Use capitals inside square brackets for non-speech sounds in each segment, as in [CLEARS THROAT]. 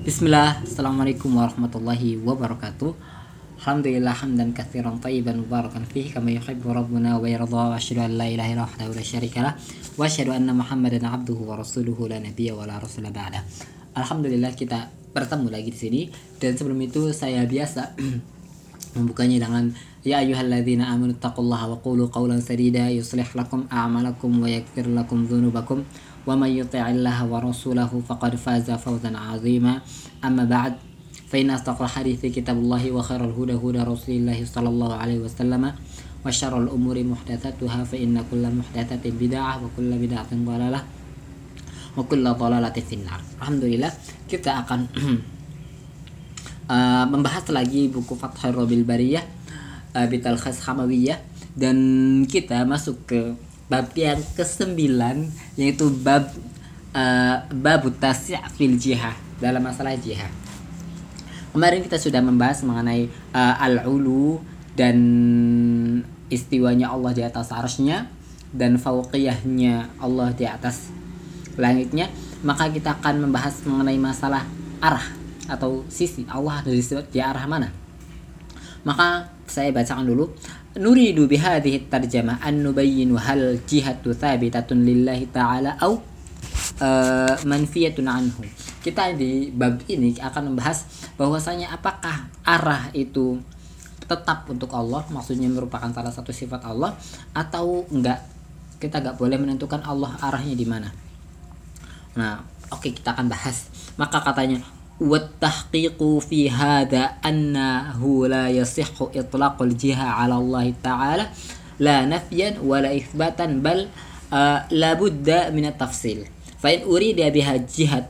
Bismillah, Assalamualaikum warahmatullahi wabarakatuh. Alhamdulillah hamdan kathiran tayyiban mubarakan fih Kama yuhibbu rabbuna wa yarda. Wa ashadu an la ilaha illa wahdahu la syarika lah Wa ashadu anna muhammadan abduhu wa rasuluhu La nabiya wa la rasulah ba'da Alhamdulillah kita bertemu lagi di sini. Dan sebelum itu saya biasa [CLEARS THROAT] Membukanya dengan Ya ayuhalladzina amanu taqullaha wa qulu qawlan sadida Yuslih lakum a'malakum wa yakfir lakum dhunubakum ومن يطع الله ورسوله فقد فاز فوزا عظيما أما بعد فإن أصدق الحديث كتاب الله وخير الهدى هدى رسول الله صلى الله عليه وسلم وشر الأمور محدثاتها فإن كل محدثة بدعة وكل بدعة ضلالة وكل ضلالة في النار Alhamdulillah kita akan uh, membahas lagi buku Fathul Rabil Bariyah uh, Bital Khas Hamawiyah dan kita masuk ke bab yang kesembilan yaitu bab uh, bab tasya fil jihad dalam masalah jihad. Kemarin kita sudah membahas mengenai uh, al-ulu dan istiwanya Allah di atas arsnya dan fauqiyahnya Allah di atas langitnya. Maka kita akan membahas mengenai masalah arah atau sisi Allah dari di arah mana. Maka saya bacakan dulu nuridu bihadhihi tarjamah an nubayyin hal jihatu thabitatun lillahi ta'ala au uh, manfiyatun anhu. Kita di bab ini akan membahas bahwasanya apakah arah itu tetap untuk Allah, maksudnya merupakan salah satu sifat Allah atau enggak. Kita enggak boleh menentukan Allah arahnya di mana. Nah, oke okay, kita akan bahas. Maka katanya والتحقيق في هذا أنه لا يصح إطلاق الجهة على الله تعالى لا نفيا ولا إثباتا بل آه لابد من التفصيل فإن أريد بها جهة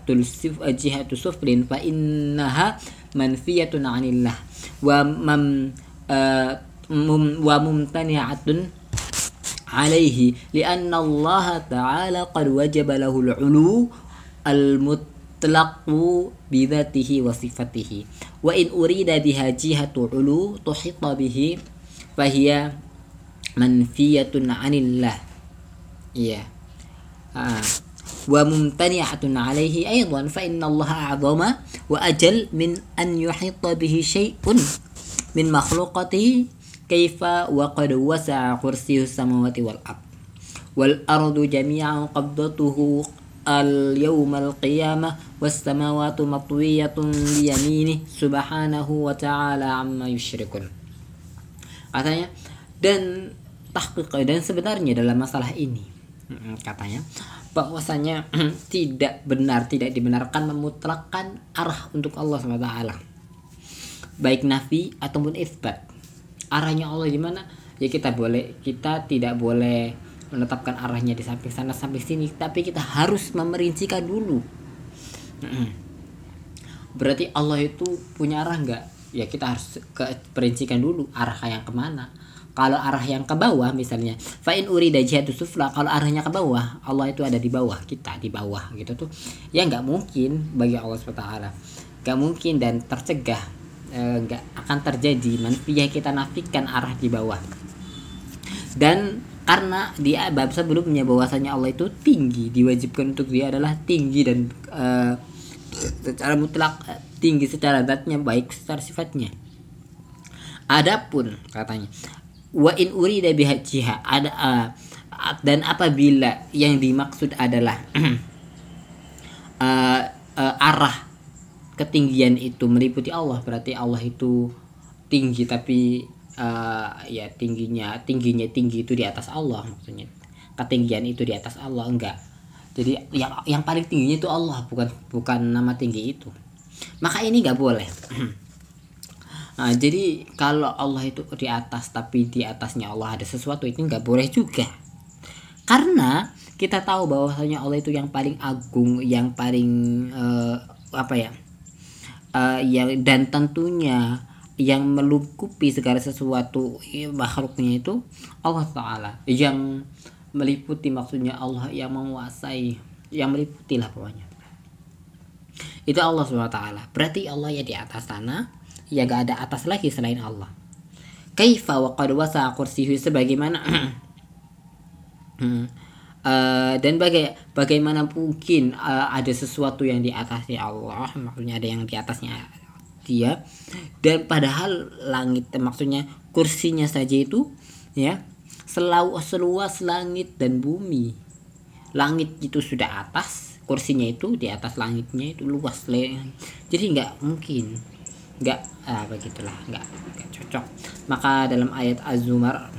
جهة سفل فإنها منفية عن الله ومم آه وممتنعة عليه لأن الله تعالى قد وجب له العلو المت tlaqu bidatihi wa sifatihi wa in urida biha jihatu ulu tuhita bihi fahiya manfiyatun anillah iya ah. wa mumtani'atun alaihi aidan fa inna Allah a'zama wa ajal min an yuhita bihi syai'un min makhluqatihi kaifa wa qad wasa'a kursiyus samawati wal ard wal ardu jami'an qabdatuhu al yawmal qiyamah was samawati matwiyatun yamini subhanahu wa katanya dan tahqiq dan sebenarnya dalam masalah ini katanya bahwasanya [CLEARS THROAT] tidak benar tidak dibenarkan memutlakkan arah untuk Allah SWT baik nafi ataupun isbat arahnya Allah di mana? Ya kita boleh kita tidak boleh menetapkan arahnya di samping sana sampai sini. Tapi kita harus memerincikan dulu. Berarti Allah itu punya arah nggak? Ya kita harus ke perincikan dulu arah yang ke mana. Kalau arah yang ke bawah misalnya fa'in uri jihadu sufla kalau arahnya ke bawah Allah itu ada di bawah kita di bawah gitu tuh. Ya nggak mungkin bagi Allah swt nggak mungkin dan tercegah eh, nggak e, akan terjadi. Manfiyah kita nafikan arah di bawah. Dan karena dia bab sebelumnya bahwasanya Allah itu tinggi. Diwajibkan untuk dia adalah tinggi dan uh, secara mutlak tinggi secara zatnya baik secara sifatnya. Adapun katanya wa in urida biha jiha ada uh, dan apabila yang dimaksud adalah uh, [CLEARS THROAT] uh, arah ketinggian itu meliputi Allah berarti Allah itu tinggi tapi uh, ya tingginya tingginya tinggi itu di atas Allah maksudnya. Ketinggian itu di atas Allah enggak. Jadi yang yang paling tingginya itu Allah bukan bukan nama tinggi itu. Maka ini nggak boleh. [CLEARS THROAT] Nah jadi kalau Allah itu di atas tapi di atasnya Allah ada sesuatu itu nggak boleh juga. Karena kita tahu bahwasanya Allah itu yang paling agung yang paling uh, apa ya uh, yang dan tentunya yang melingkupi segala sesuatu makhluknya itu Allah Ta'ala yang meliputi maksudnya Allah yang menguasai yang meliputi lah pokoknya. Itu Allah SWT berarti Allah ya di atas sana ya gak ada atas lagi selain Allah. Kaifa wa qad wasa kursiyu sebagaimana uh, [CLEARS THROAT] dan baga bagaimana mungkin uh, ada sesuatu yang di atasnya Allah maksudnya ada yang di atasnya dia dan padahal langit maksudnya kursinya saja itu ya selau seluas langit dan bumi. Langit itu sudah atas kursinya itu di atas langitnya itu luas jadi nggak mungkin nggak ah, begitulah nggak, nggak cocok. Maka dalam ayat az-zumar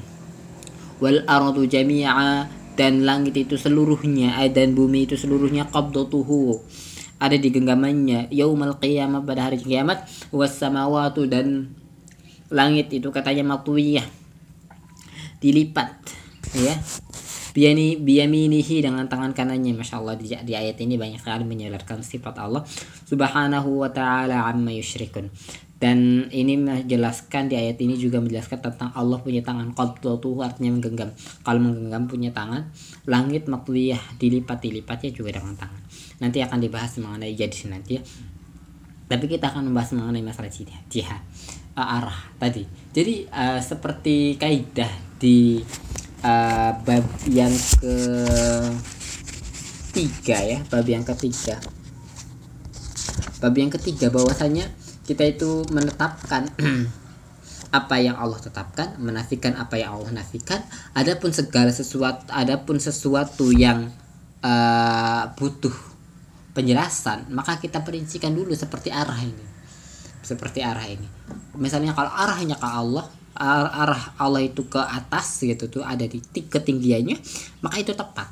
wal ardu jami'a dan langit itu seluruhnya dan bumi itu seluruhnya qabdatuhu ada di genggamannya. Yaumal qiyamah pada hari kiamat was samawatu dan langit itu katanya matwiyah. Dilipat ya. Biyani biyaminihi dengan tangan kanannya. Masya Allah di, di ayat ini banyak sekali menjelaskan sifat Allah. Subhanahu wa ta'ala amma yushrikun dan ini menjelaskan di ayat ini juga menjelaskan tentang Allah punya tangan. Qabdatuhu artinya menggenggam. Kalau menggenggam punya tangan langit makliyah dilipat dilipatnya juga dengan tangan. Nanti akan dibahas mengenai jadi nanti. Ya tapi kita akan membahas mengenai masalah jihad jihad uh, arah tadi. Jadi uh, seperti kaidah di uh, bab yang ke tiga ya bab yang ketiga. Bab yang ketiga bahwasanya kita itu menetapkan [CLEARS THROAT] apa yang Allah tetapkan menafikan apa yang Allah nafikan. Adapun segala sesuatu adapun sesuatu yang uh, butuh penjelasan maka kita perincikan dulu seperti arah ini. Seperti arah ini. Misalnya kalau arahnya ke Allah arah Allah itu ke atas gitu tuh ada di ketinggiannya maka itu tepat.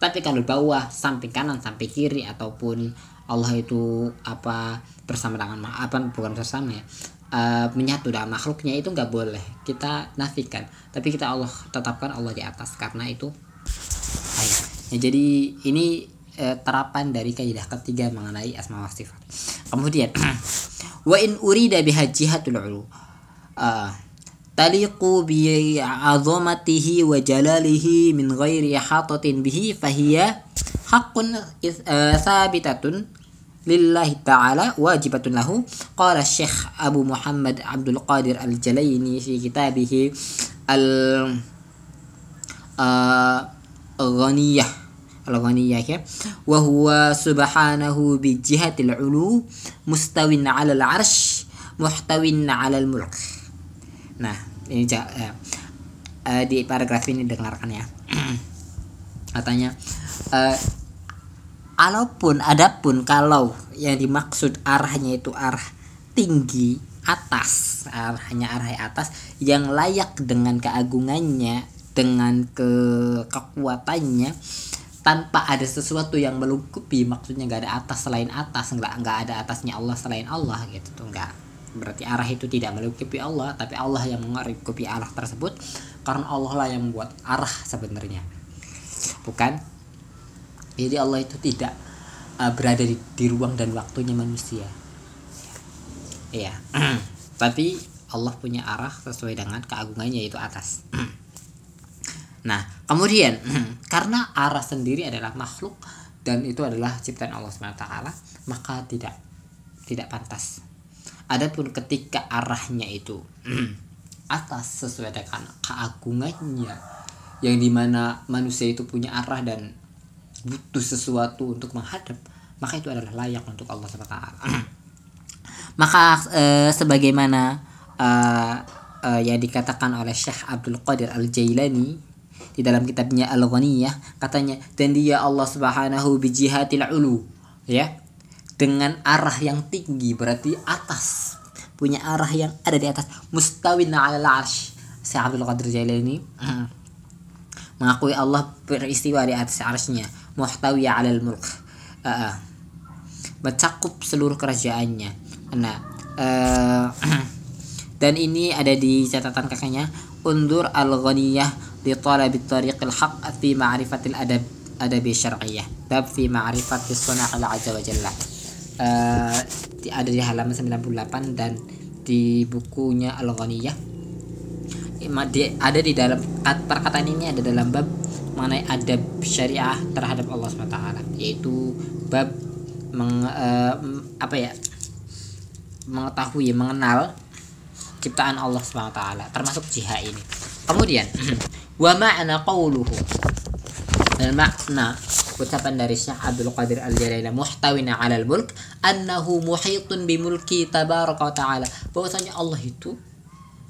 Tapi kalau bawah samping kanan sampai kiri ataupun Allah itu apa bersama dengan apa bukan bersama ya uh, menyatu dengan makhluknya itu nggak boleh kita nafikan. Tapi kita Allah tetapkan Allah di atas karena itu ya, jadi ini uh, terapan dari kaidah ketiga mengenai asma wa sifat. Kemudian [CLEARS THROAT] wa in urida bihajihatul ulu uh, taliqu bi azamatihi wa jalalihi min ghairi ihatatin bihi fahiya haqqun thabitatun lillahi ta'ala wajibatun lahu. Qala syekh Abu Muhammad Abdul Qadir Al-Jalaini fi kitabihi al ghaniyah. Al-ghaniyah ya wa huwa subhanahu bi jihatil ulu mustawin 'ala al-'arsh muhtawin 'ala al-mulk Nah, ini ya, uh, di paragraf ini dengarkan ya. [CLEARS THROAT] Katanya uh, Alaupun adapun kalau yang dimaksud arahnya itu arah tinggi atas arahnya arah atas yang layak dengan keagungannya dengan ke kekuatannya tanpa ada sesuatu yang melengkapi maksudnya nggak ada atas selain atas nggak nggak ada atasnya Allah selain Allah gitu tuh nggak. Berarti arah itu tidak melingkupi Allah tapi Allah yang melingkupi arah tersebut karena Allah lah yang membuat arah sebenarnya. Bukan jadi Allah itu tidak uh, berada di, di ruang dan waktunya manusia. Iya. [CLEARS THROAT] Tapi Allah punya arah sesuai dengan keagungannya yaitu atas. [CLEARS THROAT] Nah kemudian [CLEARS THROAT] karena arah sendiri adalah makhluk dan itu adalah ciptaan Allah swt maka tidak tidak pantas. Adapun ketika arahnya itu atas sesuai dengan keagungannya yang di mana manusia itu punya arah dan butuh sesuatu untuk menghadap maka itu adalah layak untuk Allah SWT [CLEARS THROAT] maka e, sebagaimana e, e, yang dikatakan oleh Syekh Abdul Qadir Al Jailani di dalam kitabnya Al Ghaniyah katanya dan dia Allah Subhanahu bijihatil ulu ya. Dengan arah yang tinggi berarti atas. Punya arah yang ada di atas. Mustawin ala arsh. Syekh Abdul Qadir Jailani [CLEARS THROAT] mengakui Allah beristiwa di atas arsnya muhtawi ala al-mulk uh, mencakup seluruh kerajaannya. Nah uh, [CLEARS THROAT] dan ini ada di catatan kakaknya. Undur al-ghaniyah di talabi tariqil haq fi ma'rifatil adab adabi syar'iyyah. Bab fi ma'rifatis sunah azza wa jalla. Uh, ada di halaman 98 dan di bukunya Al-Ghaniyah. Ada di dalam perkataan ini ada dalam bab mengenai adab syariah terhadap Allah SWT yaitu bab meng, uh, apa ya mengetahui mengenal ciptaan Allah SWT termasuk jihad ini. Kemudian [CLEARS THROAT] wa ma'na qawluhu. Dan makna ucapan dari Syekh Abdul Qadir Al-Jalaila muhtawina 'alal mulk annahu muhitun bimulki tabaraka wa ta'ala. Bahwasanya Allah itu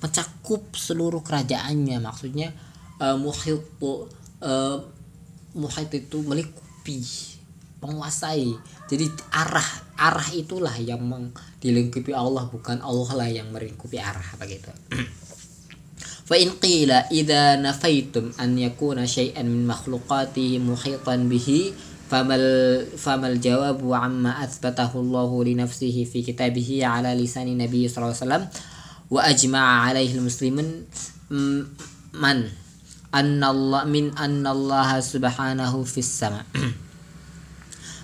mencakup seluruh kerajaannya maksudnya uh, muhit uh, muhit itu melingkupi menguasai jadi arah arah itulah yang dilingkupi Allah bukan Allah lah yang melingkupi arah begitu [CLEARS THROAT] فإن قيل إذا نفيتم أن يكون شيئا من مخلوقاته محيطا به فما فما الجواب عما أثبته الله لنفسه في كتابه على لسان النبي صلى الله عليه وسلم وأجمع عليه المسلمون من annallah min annallaha subhanahu fis sama.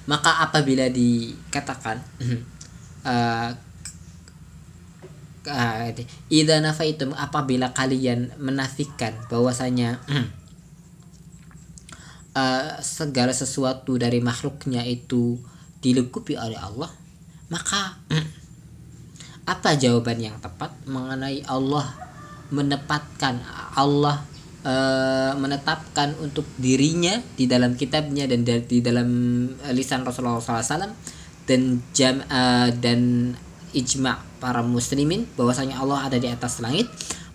Maka apabila dikatakan Ida nafa itu apabila kalian menafikan bahwasanya uh, [CLEARS THROAT] segala sesuatu dari makhluknya itu dilukupi oleh Allah maka [CLEARS THROAT] apa jawaban yang tepat mengenai Allah menempatkan Allah uh, menetapkan untuk dirinya di dalam kitabnya dan di dalam lisan Rasulullah SAW dan jam uh, dan ijma para muslimin bahwasanya Allah ada di atas langit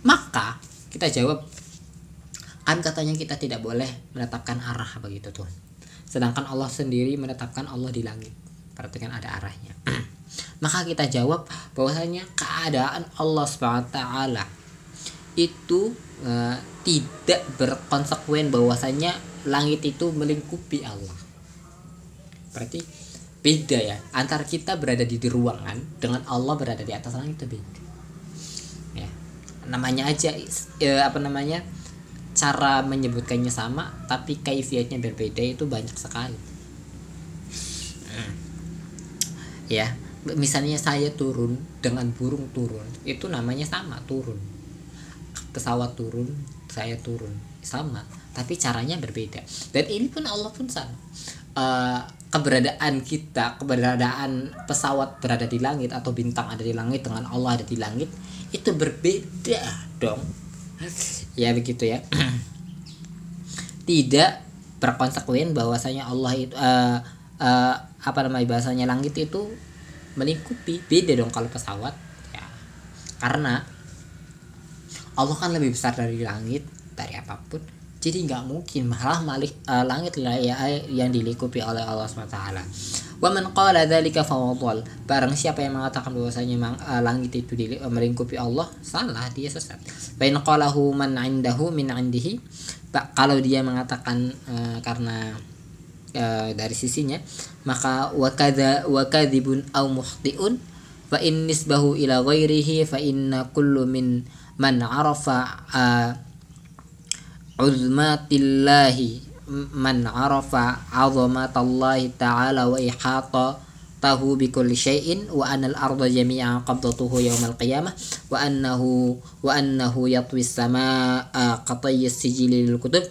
maka kita jawab kan katanya kita tidak boleh menetapkan arah begitu tuh. Sedangkan Allah sendiri menetapkan Allah di langit. Perhatikan ada arahnya. [CLEARS THROAT] Maka kita jawab bahwasanya keadaan Allah swt itu uh, tidak berkonsekuen bahwasanya langit itu melingkupi Allah. Berarti beda ya. Antara kita berada di, ruangan dengan Allah berada di atas langit itu beda. Ya. Namanya aja ya, apa namanya cara menyebutkannya sama tapi kaifiatnya berbeda itu banyak sekali. Ya. Misalnya saya turun dengan burung turun itu namanya sama turun pesawat turun saya turun. Sama tapi caranya berbeda. Dan ini pun Allah pun sama. Uh, keberadaan kita, keberadaan pesawat berada di langit atau bintang ada di langit dengan Allah ada di langit itu berbeda dong. Ya begitu ya. [CLEARS THROAT] Tidak berkonsekuen bahwasanya Allah itu uh, uh, apa namanya bahasanya langit itu melingkupi. Beda dong kalau pesawat ya. Karena Allah kan lebih besar dari langit dari apa pun. Jadi nggak mungkin malah malik uh, langit lah ya yang dilingkupi oleh Allah SWT wa man qala dzalika fawadhal barang siapa yang mengatakan bahwasanya uh, langit itu di, uh, melingkupi Allah salah dia sesat. Fa in qalahu man indahu min indihi. Kalau dia mengatakan uh, karena uh, dari sisinya maka wa kadza wa kadzibun aw muhtiun fa in nisbahu ila ghairihi fa inna kullu min man arafa uh, uzmatillahi man arafa azamatallahi ta'ala wa ihata tahu bi kulli syai'in wa anna al-arda jami'an qabdatuhu yawmal qiyamah wa annahu wa annahu yatwi as-samaa'a qatay as-sijili lil kutub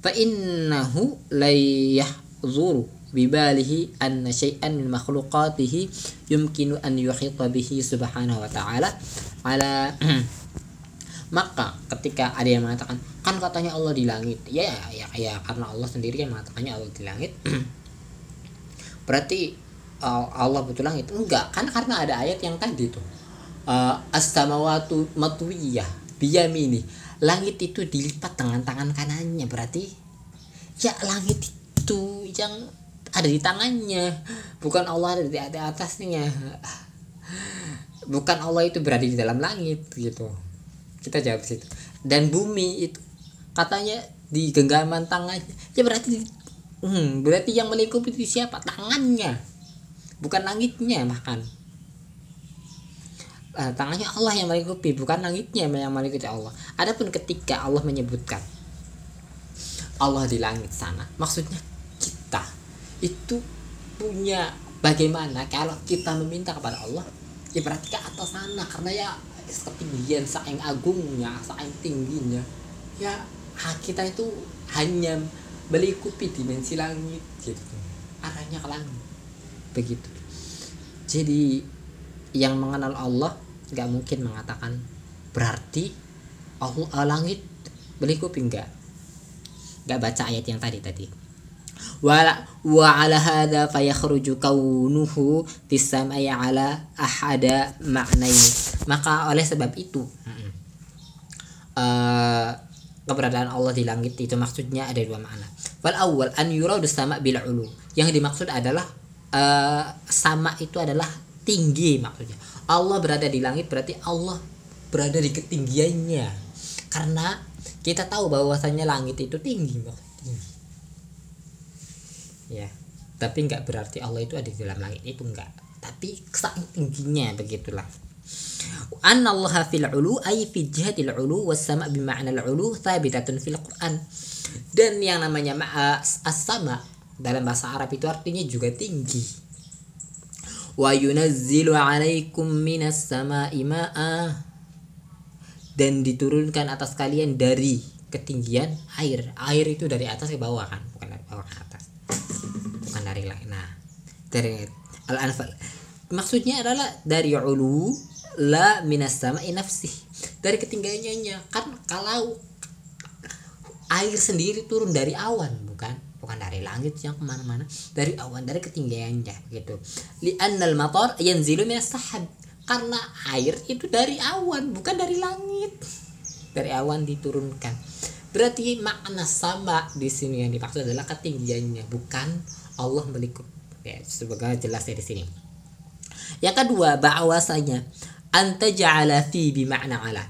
fa innahu la yahzuru bibalihi anna syai'an min makhluqatihi maka ketika ada yang mengatakan kan katanya Allah di langit. Ya ya ya karena Allah sendiri yang mengatakannya Allah di langit. [CLEARS THROAT] Berarti uh, Allah betul langit. Enggak kan karena ada ayat yang tadi tuh uh, as-samawatu matwiyah biyamini. Langit itu dilipat dengan tangan kanannya berarti ya langit itu yang ada di tangannya bukan Allah ada di atasnya bukan Allah itu berada di dalam langit gitu kita jawab situ. Dan bumi itu katanya di genggaman tangannya ya berarti hmm, berarti yang melingkupi itu siapa? Tangannya. Bukan langitnya makan uh, tangannya Allah yang melingkupi bukan langitnya yang melingkupi Allah. Adapun ketika Allah menyebutkan Allah di langit sana maksudnya kita itu punya bagaimana kalau kita meminta kepada Allah ya berarti ke atas sana karena ya ketinggian saing agungnya saing tingginya ya kita itu hanya melingkupi dimensi langit gitu. Arahnya ke langit. Begitu. Jadi yang mengenal Allah nggak mungkin mengatakan berarti Allah langit melingkupi enggak? Nggak baca ayat yang tadi tadi wala wa ala hadha fayakhruju kaunuhu tisamai ala ahada maknaini maka oleh sebab itu uh, keberadaan Allah di langit itu maksudnya ada dua makna. Wal awal an yuradu sama bil ulu. Yang dimaksud adalah uh, sama itu adalah tinggi maksudnya. Allah berada di langit berarti Allah berada di ketinggiannya. Karena kita tahu bahwasanya langit itu tinggi tinggi ya. Tapi nggak berarti Allah itu ada di dalam langit itu enggak tapi saking tingginya begitulah. An Allah fil ulu ay fi jihatil ulu was sama bi ma'na al ulu thabitatun fil Quran. Dan yang namanya as-sama dalam bahasa Arab itu artinya juga tinggi. Wa yunazzilu alaikum minas sama'i ma'a. Dan diturunkan atas kalian dari ketinggian air. Air itu dari atas ke bawah kan bukan dari bawah dari lain. Nah dari al anfal maksudnya adalah dari ulu la minas sama nafsih. Dari ketinggiannya kan kalau air sendiri turun dari awan bukan? Bukan dari langit yang ke mana-mana dari awan dari ketinggiannya gitu li annal matar yanzilu minas sahab. Karena air itu dari awan bukan dari langit. Dari awan diturunkan berarti makna sama di sini yang dimaksud adalah ketinggiannya bukan Allah melikup ya sebagai jelas di sini yang kedua bahwasanya anta ja'ala fi bi makna ala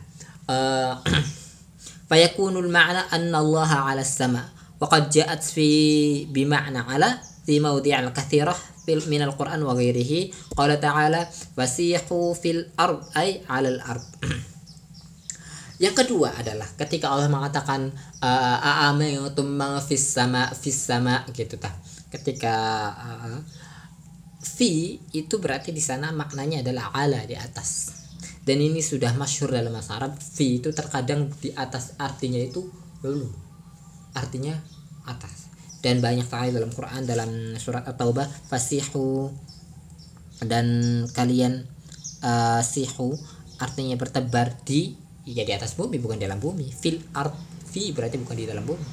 uh, [CLEARS THROAT] fayakunul makna anna Allah ala sama وقد جاءت في بمعنى على في مواضيع الكثيرة من القرآن وغيره قال تعالى فسيحوا في الأرض أي على الأرض yang kedua adalah ketika Allah mengatakan a'amantum uh, fis sama fis sama gitu tah. Ketika uh, fi itu berarti di sana maknanya adalah ala di atas. Dan ini sudah masyhur dalam bahasa Arab. Fi itu terkadang di atas artinya itu dulu. Artinya atas. Dan banyak sekali dalam Quran dalam surat At-Taubah fasihu dan kalian uh, sihu artinya bertebar di ya di atas bumi bukan dalam bumi. Fil art fi berarti bukan di dalam bumi.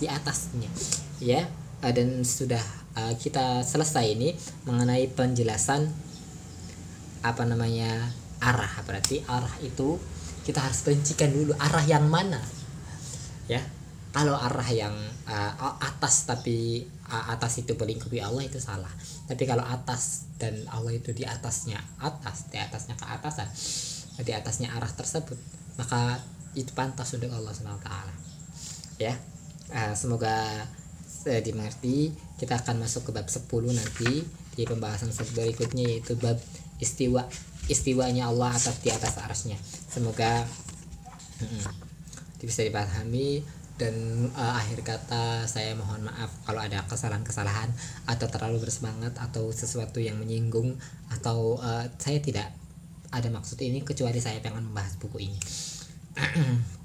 Di atasnya. Ya uh, dan sudah uh, kita selesai ini mengenai penjelasan apa namanya arah. Berarti arah itu kita harus rincikan dulu arah yang mana. Ya kalau arah yang uh, atas tapi uh, atas itu melingkupi Allah itu salah. Tapi kalau atas dan Allah itu di atasnya atas di atasnya ke atasan di atasnya arah tersebut maka itu pantas untuk Allah SWT ya. Uh, semoga uh, dimengerti. Kita akan masuk ke bab 10 nanti di pembahasan berikutnya yaitu bab istiwa istiwanya Allah atas di atas arasnya. Semoga uh, bisa dipahami. Dan uh, akhir kata saya mohon maaf kalau ada kesalahan-kesalahan atau terlalu bersemangat atau sesuatu yang menyinggung atau uh, saya tidak ada maksud ini kecuali saya pengen membahas buku ini. [CLEARS THROAT]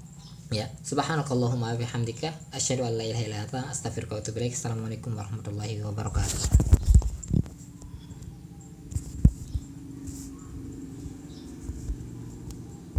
Ya subhanakallahumma bihamdika asyhadu an la ilaha illa anta astaghfiruka wa atubu ilaik. Assalamualaikum warahmatullahi wabarakatuh